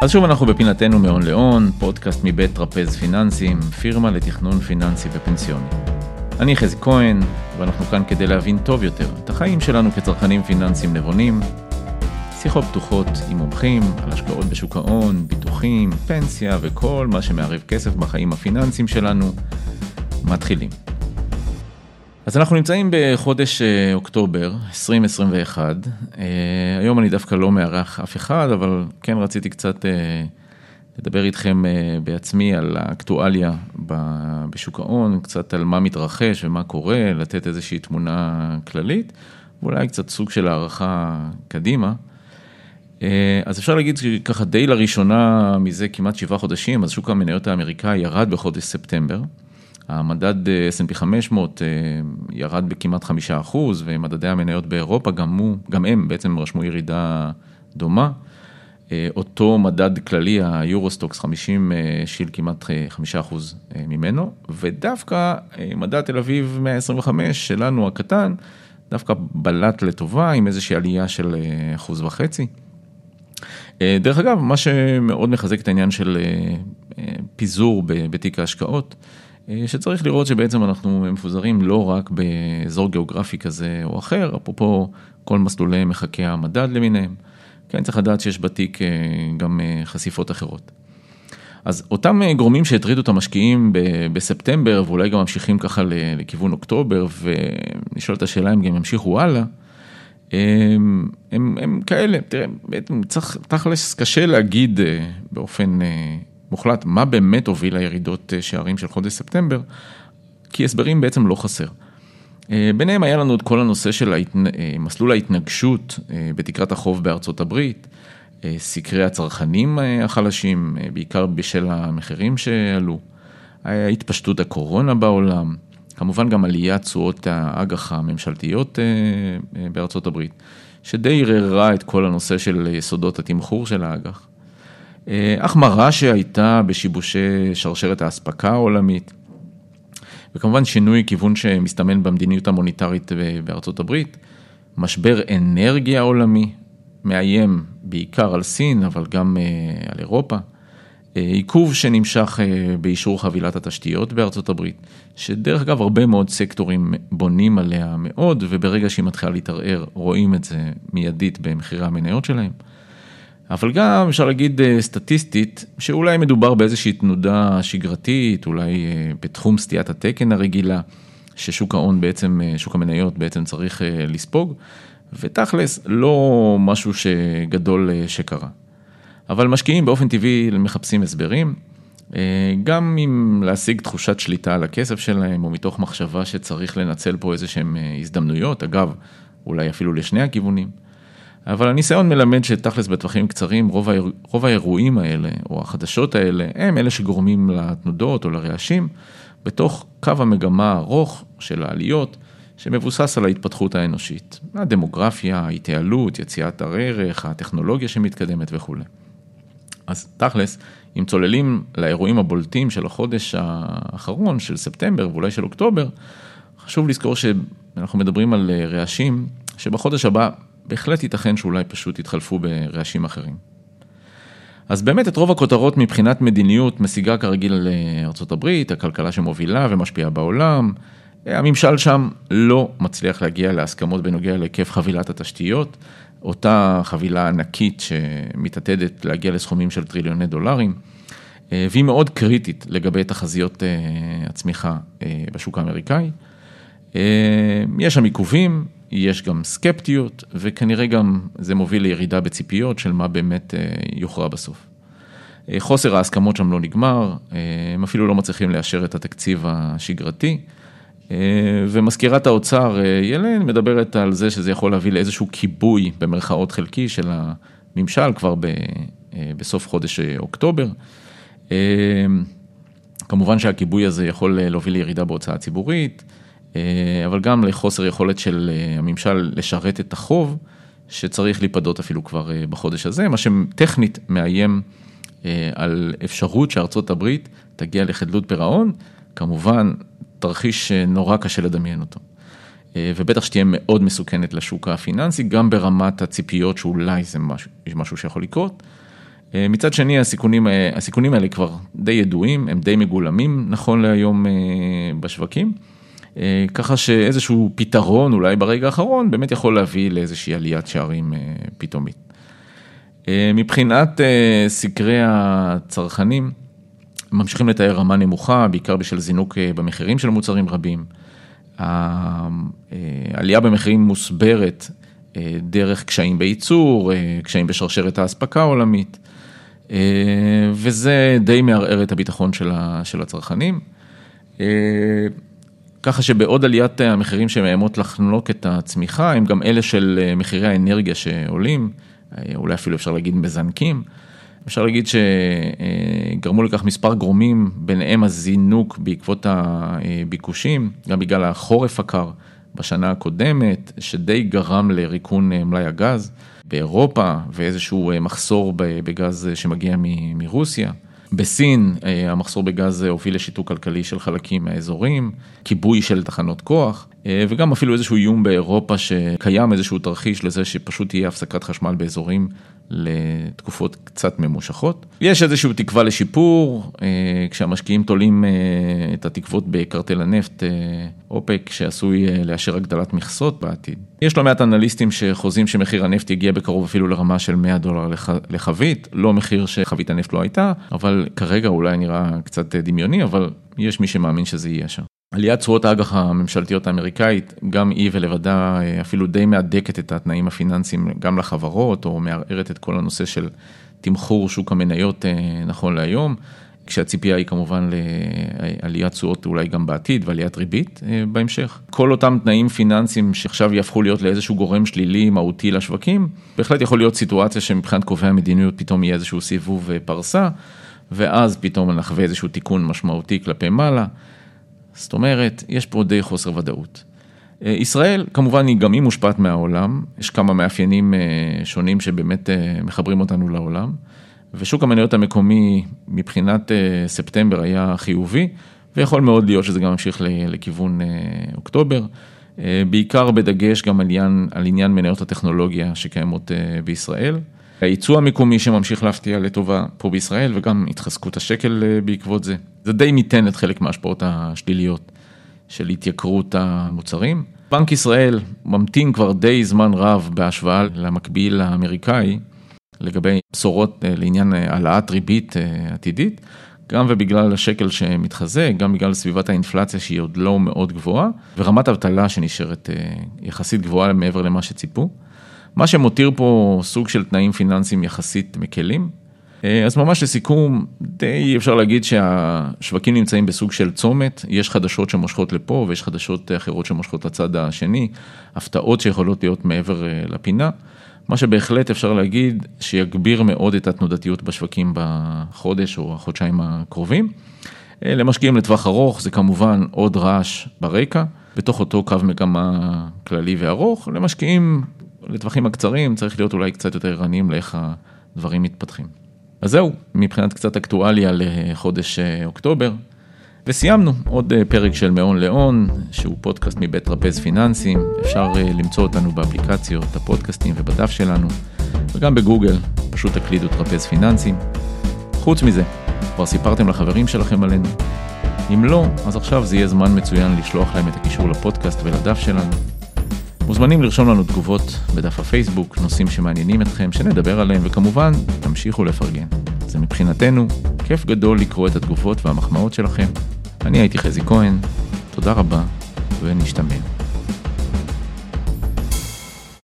אז שוב אנחנו בפינתנו מהון להון, פודקאסט מבית טרפז פיננסים, פירמה לתכנון פיננסי ופנסיוני. אני חזי כהן, ואנחנו כאן כדי להבין טוב יותר את החיים שלנו כצרכנים פיננסיים נבונים. שיחות פתוחות עם מומחים על השקעות בשוק ההון, ביטוחים, פנסיה וכל מה שמערב כסף בחיים הפיננסיים שלנו. מתחילים. אז אנחנו נמצאים בחודש אה, אוקטובר 2021, אה, היום אני דווקא לא מארח אף אחד, אבל כן רציתי קצת אה, לדבר איתכם בעצמי על האקטואליה בשוק ההון, קצת על מה מתרחש ומה קורה, לתת איזושהי תמונה כללית, ואולי קצת סוג של הערכה קדימה. אז אפשר להגיד שככה די לראשונה מזה כמעט שבעה חודשים, אז שוק המניות האמריקאי ירד בחודש ספטמבר. המדד אה, S&P 500 אה, ירד בכמעט חמישה אחוז, ומדדי המניות באירופה גם הוא, גם הם בעצם רשמו ירידה דומה. אה, אותו מדד כללי, היורוסטוקס 50 שיל כמעט חמישה אחוז ממנו, ודווקא מדד תל אביב 125 שלנו הקטן, דווקא בלט לטובה עם איזושהי עלייה של אחוז וחצי. דרך אגב, מה שמאוד מחזק את העניין של פיזור בתיק ההשקעות. אה, שצריך לראות שבעצם אנחנו מפוזרים לא רק באזור גיאוגרפי כזה או אחר, אפרופו כל מסלולי מחקי המדד למיניהם, כן צריך לדעת שיש בתיק אה, גם אה, חשיפות אחרות. אז אותם גורמים שהטרידו את המשקיעים בספטמבר ואולי גם ממשיכים ככה לכיוון אוקטובר ונשאל את השאלה אם גם ימשיכו הלאה, הם, הם, כאלה, תראה, בעצם צריך, תכלס קשה להגיד באופן מוחלט מה באמת הוביל לירידות אה, שערים של חודש ספטמבר, כי הסברים בעצם לא חסר. אה, ביניהם היה לנו את כל הנושא של. אה, מסלול ההתנגשות בתקרת החוב בארצות הברית, סקרי הצרכנים החלשים, בעיקר בשל המחירים שעלו, התפשטות הקורונה בעולם, כמובן גם עליית תשואות האג"ח הממשלתיות בארצות הברית, שדי ערערה את כל הנושא של יסודות התמחור של האג"ח. אה, החמרה שהייתה בשיבושי שרשרת האספקה העולמית, וכמובן שינוי כיוון שמסתמן במדיניות המוניטרית בארצות הברית, משבר אנרגיה עולמי, מאיים בעיקר על סין, אבל גם אה, על אירופה, אה, עיכוב שנמשך באישור חבילת התשתיות בארצות הברית, שדרך אגב הרבה מאוד סקטורים בונים עליה מאוד, וברגע שהיא מתחילה להתערער רואים את זה מיידית במחירי המניות שלהם. אבל גם אפשר להגיד אה, סטטיסטית, שאולי מדובר באיזושהי תנודה שגרתית, אולי אה, בתחום סטיית התקן הרגילה, ששוק ההון בעצם, אה, שוק המניות בעצם צריך לספוג, ותכלס לא משהו שגדול שקרה. אבל משקיעים באופן טבעי מחפשים הסברים, גם אם להשיג תחושת שליטה על הכסף שלהם, או מתוך מחשבה שצריך לנצל פה איזה שהם הזדמנויות, אגב, אולי אפילו לשני הכיוונים. אבל הניסיון מלמד שתכלס בטווחים קצרים, רוב, האיר, רוב האירועים האלה, או החדשות האלה, הם אלה שגורמים לתנודות או לרעשים, בתוך קו המגמה הארוך של העליות, שמבוסס על ההתפתחות האנושית. הדמוגרפיה, ההתייעלות, יציאת הערך, הטכנולוגיה שמתקדמת וכולי. אז תכלס, אם צוללים לאירועים הבולטים של החודש האחרון, של ספטמבר ואולי של אוקטובר, חשוב לזכור שאנחנו מדברים על רעשים שבחודש הבא בהחלט ייתכן שאולי פשוט יתחלפו ברעשים אחרים. אז באמת את רוב הכותרות מבחינת מדיניות משיגה כרגיל לארצות הברית, הכלכלה שמובילה ומשפיעה בעולם. הממשל שם לא מצליח להגיע להסכמות בנוגע להיקף חבילת התשתיות, אותה חבילה ענקית שמתעתדת להגיע לסכומים של טריליוני דולרים, והיא מאוד קריטית לגבי תחזיות אה, הצמיחה אה, בשוק האמריקאי. אה, יש שם עיכובים, יש גם סקפטיות, וכנראה גם זה מוביל לירידה בציפיות של מה באמת אה, יוכרע בסוף. אה, חוסר ההסכמות שם לא נגמר, אה, הם אפילו לא מצליחים לאשר את התקציב השגרתי, ומזכירת האוצר ילן מדברת על זה שזה יכול להביא לאיזשהו כיבוי במרכאות חלקי של הממשל כבר ב, בסוף חודש אוקטובר. כמובן שהכיבוי הזה יכול להוביל לירידה בהוצאה הציבורית. אה, אבל גם לחוסר יכולת של אה, הממשל לשרת את החוב, שצריך להיפדות אפילו כבר אה, בחודש הזה, מה שטכנית מאיים על אפשרות שארצות הברית תגיע לחדלות פירעון, כמובן תרחיש נורא קשה לדמיין אותו. ובטח שתהיה מאוד מסוכנת לשוק הפיננסי, גם ברמת הציפיות שאולי זה משהו, משהו שיכול לקרות. מצד שני, הסיכונים, הסיכונים האלה כבר די ידועים, הם די מגולמים נכון להיום בשווקים. ככה שאיזשהו פתרון אולי ברגע האחרון באמת יכול להביא לאיזושהי עליית שערים פתאומית. מבחינת סקרי הצרכנים, ממשיכים לתאר רמה נמוכה, בעיקר בשל זינוק במחירים של מוצרים רבים. העלייה במחירים מוסברת דרך קשיים בייצור, קשיים בשרשרת האספקה העולמית, וזה די מערער את הביטחון של הצרכנים. ככה שבעוד עליית המחירים שמאיימות לחנוק את הצמיחה, הם גם אלה של מחירי האנרגיה שעולים, אולי אפילו אפשר להגיד מזנקים. אפשר להגיד שגרמו לכך מספר גורמים, ביניהם הזינוק בעקבות הביקושים, גם בגלל החורף הקר בשנה הקודמת, שדי גרם לריקון מלאי הגז באירופה ואיזשהו מחסור בגז שמגיע מרוסיה. בסין המחסור בגז הוביל לשיתוק כלכלי של חלקים מהאזורים, כיבוי של תחנות כוח, וגם אפילו איזשהו איום באירופה שקיים איזשהו תרחיש לזה שפשוט תהיה הפסקת חשמל באזורים לתקופות קצת ממושכות. יש איזושהי תקווה לשיפור, כשהמשקיעים תולים את התקוות בקרטל הנפט אופק, שעשוי לאשר הגדלת מכסות בעתיד. יש לא מעט אנליסטים שחוזים שמחיר הנפט יגיע בקרוב אפילו לרמה של 100 דולר לחבית, לא מחיר שחבית הנפט לא הייתה, אבל כרגע אולי נראה קצת דמיוני, אבל יש מי שמאמין שזה יהיה שם. עליית תשואות האג"ח הממשלתיות האמריקאית, גם היא ולבדה אפילו די מהדקת את התנאים הפיננסיים גם לחברות, או מערערת את כל הנושא של תמחור שוק המניות נכון להיום, כשהציפייה היא כמובן לעליית תשואות אולי גם בעתיד ועליית ריבית בהמשך. כל אותם תנאים פיננסיים שעכשיו יהפכו להיות לאיזשהו גורם שלילי מהותי לשווקים, בהחלט יכול להיות סיטואציה שמבחינת קובעי המדיניות פתאום יהיה איזשהו סיבוב פרסה, ואז פתאום נחווה איזשהו תיקון משמעותי כלפי מעלה. זאת אומרת, יש פה די חוסר ודאות. ישראל, כמובן, היא גם היא מושפעת מהעולם, יש כמה מאפיינים שונים שבאמת מחברים אותנו לעולם, ושוק המניות המקומי מבחינת ספטמבר היה חיובי, ויכול מאוד להיות שזה גם ממשיך לכיוון אוקטובר, בעיקר בדגש גם על עניין מניות הטכנולוגיה שקיימות בישראל. הייצוא המקומי שממשיך להפתיע לטובה פה בישראל וגם התחזקות השקל בעקבות זה. זה די מיתן את חלק מההשפעות השליליות של התייקרות המוצרים. בנק ישראל ממתין כבר די זמן רב בהשוואה למקביל האמריקאי לגבי בשורות לעניין העלאת ריבית עתידית, גם ובגלל השקל שמתחזק, גם בגלל סביבת האינפלציה שהיא עוד לא מאוד גבוהה, ורמת אבטלה שנשארת יחסית גבוהה מעבר למה שציפו. מה שמותיר פה סוג של תנאים פיננסיים יחסית מקלים. אז ממש לסיכום, די אפשר להגיד שהשווקים נמצאים בסוג של צומת, יש חדשות שמושכות לפה ויש חדשות אחרות שמושכות לצד השני, הפתעות שיכולות להיות מעבר לפינה. מה שבהחלט אפשר להגיד שיגביר מאוד את התנודתיות בשווקים בחודש או החודשיים הקרובים. למשקיעים לטווח ארוך זה כמובן עוד רעש ברקע, בתוך אותו קו מגמה כללי וארוך, למשקיעים לטווחים הקצרים צריך להיות אולי קצת יותר ערניים לאיך הדברים מתפתחים. אז זהו, מבחינת קצת אקטואליה לחודש אוקטובר. וסיימנו עוד פרק של מהון להון, שהוא פודקאסט מבית טרפז פיננסים, אפשר למצוא אותנו באפליקציות, הפודקאסטים ובדף שלנו, וגם בגוגל, פשוט תקלידו טרפז פיננסים. חוץ מזה, כבר סיפרתם לחברים שלכם עלינו? אם לא, אז עכשיו זה יהיה זמן מצוין לשלוח להם את הקישור לפודקאסט ולדף שלנו. מוזמנים לרשום לנו תגובות בדף הפייסבוק, נושאים שמעניינים אתכם, שנדבר עליהם, וכמובן, תמשיכו לפרגן. זה מבחינתנו כיף גדול לקרוא את התגובות והמחמאות שלכם. אני הייתי חזי כהן, תודה רבה, ונשתמע.